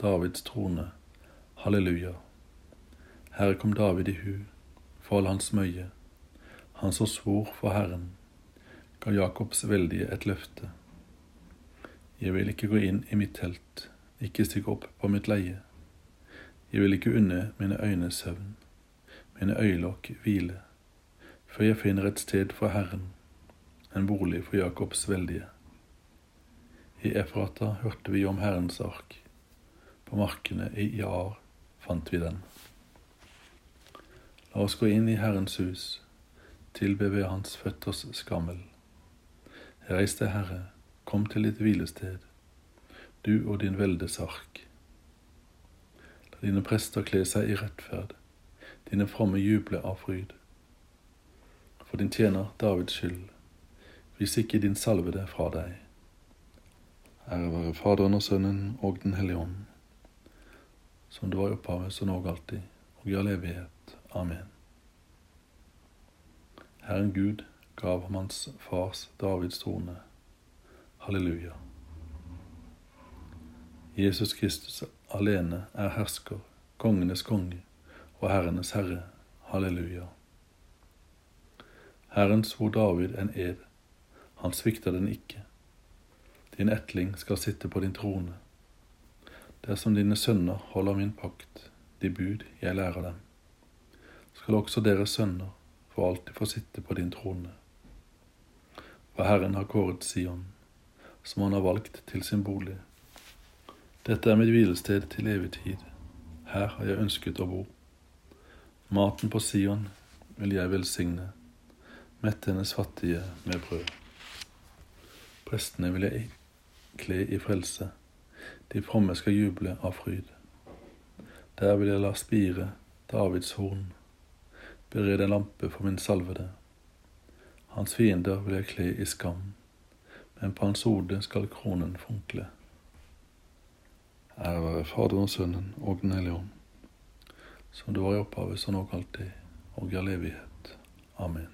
Davids trone. Halleluja. Herre kom David i hu, for all hans møye. Han som svor for Herren, ga Jakobs veldige et løfte. Jeg vil ikke gå inn i mitt telt, ikke stikke opp på mitt leie. Jeg vil ikke unne mine øyne søvn, mine øyelokk hvile, før jeg finner et sted for Herren, en bolig for Jakobs veldige. I Efrata hørte vi om Herrens ark. På markene i Jar fant vi den. La oss gå inn i Herrens hus, tilbe ved Hans føtters skammel. Reis deg, Herre, kom til ditt hvilested, du og din veldes ark. La dine prester kle seg i rettferd, dine fromme juble av fryd. For din tjener Davids skyld, vis ikke din salvede fra deg. Ære være Faderen og Sønnen og Den hellige ånd, som det var i opphavet, så nå og alltid, og i all evighet. Amen. Herren Gud gav ham hans fars Davids trone. Halleluja. Jesus Kristus alene er hersker, kongenes konge og herrenes herre. Halleluja. Herren svor David en ed, han svikter den ikke. Din etling skal sitte på din trone. Dersom dine sønner holder min pakt, de bud jeg lærer dem, skal også deres sønner for alltid få sitte på din trone. For Herren har kåret Sion, som han har valgt til sin bolig. Dette er mitt hvilested til evig tid. Her har jeg ønsket å bo. Maten på Sion vil jeg velsigne, mette hennes fattige med brød. Prestene vil jeg kle i frelse, de fromme skal juble av fryd. Der vil jeg la spire Davids horn, berede en lampe for min salvede. Hans fiender vil jeg kle i skam, men på hans hode skal kronen funkle. Ære være Faderen, Sønnen og Den hellige ånd, som det var i opphavet, som nok alltid, og i all evighet. Amen.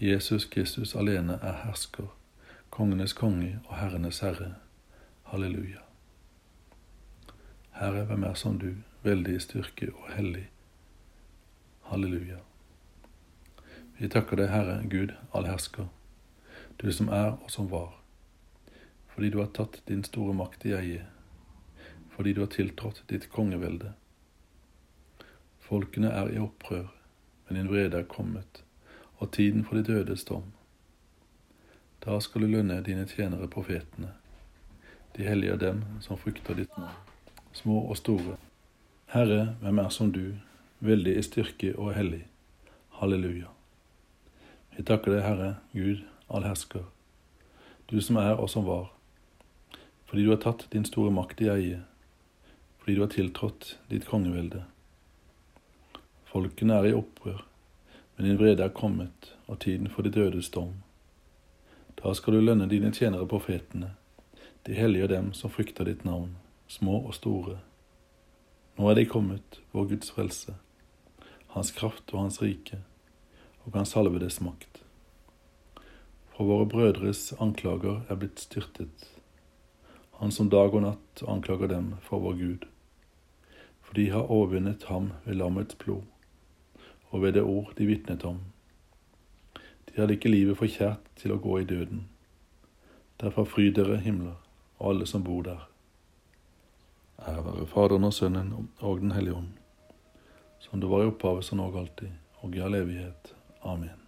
Jesus Kristus alene er hersker kongenes konge og herrenes herre. Halleluja. Herre, hvem er som du, veldig i styrke og hellig. Halleluja. Vi takker deg, Herre Gud allhersker, du som er og som var, fordi du har tatt din store makt i eie, fordi du har tiltrådt ditt kongevelde. Folkene er i opprør, men din vrede er kommet, og tiden for de dødes dom. Da skal du lønne dine tjenere profetene. De hellige er dem som frykter ditt navn, små og store. Herre, hvem er som du, veldig i styrke og hellig. Halleluja. Vi takker deg, Herre, Gud allhersker, du som er og som var, fordi du har tatt din store makt i eie, fordi du har tiltrådt ditt kongevelde. Folkene er i opprør, men din vrede er kommet, og tiden for de dødes dom. Da skal du lønne dine tjenere profetene, de helliger dem som frykter ditt navn, små og store. Nå er de kommet, vår Guds frelse, Hans kraft og Hans rike, og Hans salvedes makt. For våre brødres anklager er blitt styrtet, han som dag og natt anklager dem for vår Gud. For de har overvunnet ham ved lammets blod, og ved det ord de vitnet om de hadde ikke livet for kjært til å gå i døden. Derfor fryd dere himler, og alle som bor der. Ære være Faderen og Sønnen og Den hellige ånd, som det var i opphavet, nå og alltid, og i all evighet. Amen.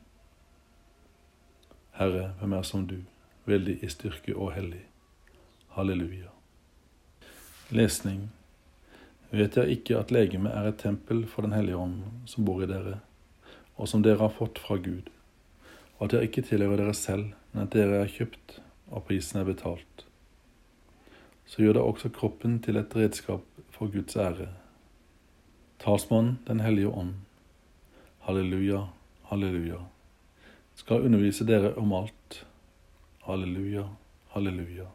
Herre, hvem er som du, veldig i styrke og hellig. Halleluja. Lesning. Vet jeg ikke at legemet er et tempel for Den hellige ånd som bor i dere, og som dere har fått fra Gud? og at dere ikke tilhører dere selv, men at dere er kjøpt, og prisen er betalt. Så gjør det også kroppen til et redskap for Guds ære. Talsmannen Den hellige ånd, halleluja, halleluja, skal undervise dere om alt. Halleluja, halleluja.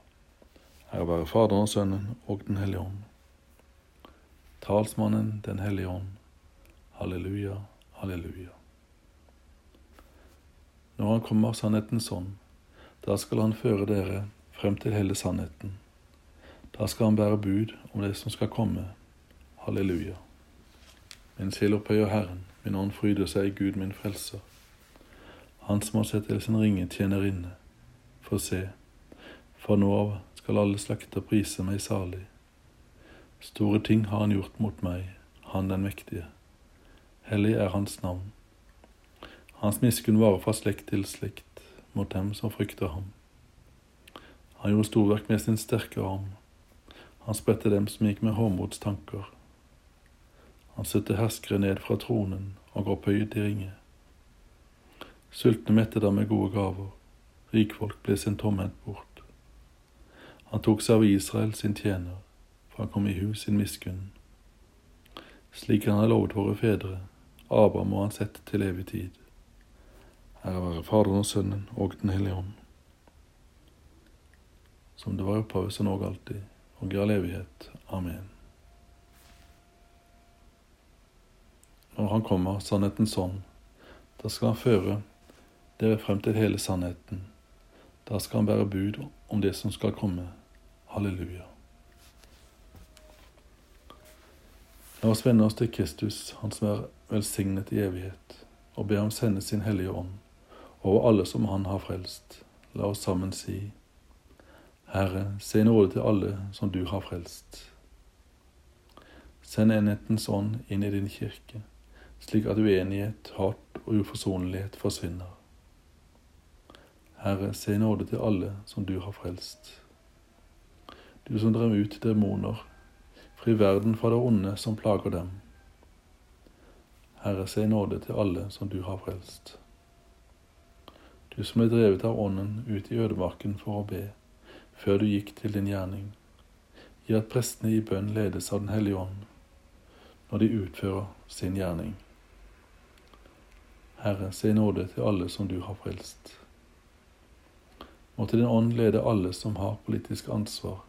Ære være Faderen Sønnen og Den hellige ånd. Talsmannen Den hellige ånd, halleluja, halleluja. Når han kommer sannhetens ånd, da skal han føre dere frem til hele sannheten. Da skal han bære bud om det som skal komme. Halleluja. Min sjel opphøyer Herren, min ånd fryder seg i Gud min frelser. Han som har sett til sin ringe tjenerinne. For se, for nå av skal alle slakter prise meg salig. Store ting har han gjort mot meg, han den mektige. Hellig er hans navn. Hans miskunn varer fra slekt til slekt mot dem som frykter ham. Han gjorde storverk med sin sterke arm. Han spredte dem som gikk med hårmodstanker. Han støtte herskere ned fra tronen og opphøyet i ringe. Sultne mettet ham med gode gaver, rikfolk ble sin tomhendt bort. Han tok seg av Israel sin tjener, for han kom i hus sin miskunn. Slik han har lovet våre fedre, Abraham og han ett til evig tid. Ære være Faderen og Sønnen og Den hellige ånd. Som det var opphavet, så nå alltid, og i all evighet. Amen. Når Han kommer, sannhetens ånd, da skal Han føre dere frem til hele sannheten. Da skal Han bære bud om det som skal komme. Halleluja. La oss vende oss til Kristus, Han som er velsignet i evighet, og be Ham sende sin Hellige Ånd over alle som Han har frelst. La oss sammen si, Herre, se nåde til alle som du har frelst. Send enhetens ånd inn i din kirke, slik at uenighet, hat og uforsonlighet forsvinner. Herre, se nåde til alle som du har frelst. Du som drev ut demoner, fri verden fra det onde som plager dem. Herre, se nåde til alle som du har frelst. Du som ble drevet av Ånden ut i ødemarken for å be, før du gikk til din gjerning. Gi at prestene i bønn ledes av Den hellige ånd når de utfører sin gjerning. Herre, se nåde til alle som du har frelst. Måtte din ånd lede alle som har politisk ansvar,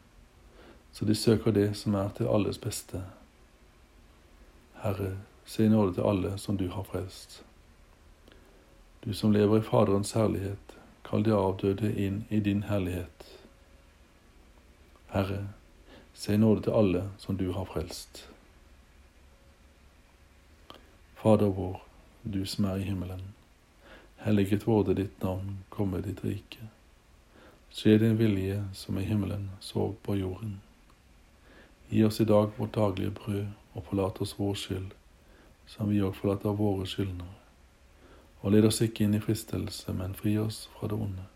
så de søker det som er til alles beste. Herre, se nåde til alle som du har frelst. Du som lever i Faderens herlighet, kall de avdøde inn i din herlighet. Herre, se nåde til alle som du har frelst. Fader vår, du som er i himmelen. Helliget vorde ditt navn, komme ditt rike. Skje din vilje som i himmelen, så på jorden. Gi oss i dag vårt daglige brød, og forlat oss vår skyld, som vi òg forlater våre skyldnere. Og led oss ikke inn i fristelse, men fri oss fra det onde.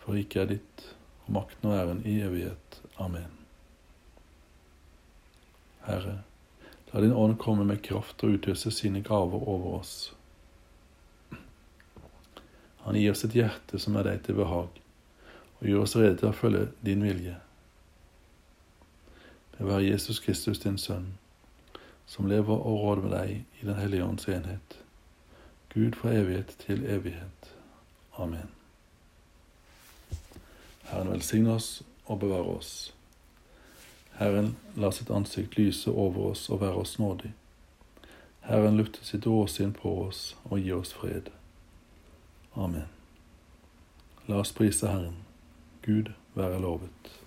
For riket er ditt, og makten og æren i evighet. Amen. Herre, la din ånd komme med kraft og utøse sine gaver over oss. Han gir oss et hjerte som er deg til behag, og gjør oss rede til å følge din vilje. Det være Jesus Kristus, din Sønn, som lever og råder med deg i Den hellige ånds enhet, Gud fra evighet til evighet. Amen. Herren velsigne oss og bevare oss. Herren la sitt ansikt lyse over oss og være oss nådig. Herren lufte sitt åsyn på oss og gi oss fred. Amen. La oss prise Herren. Gud være lovet.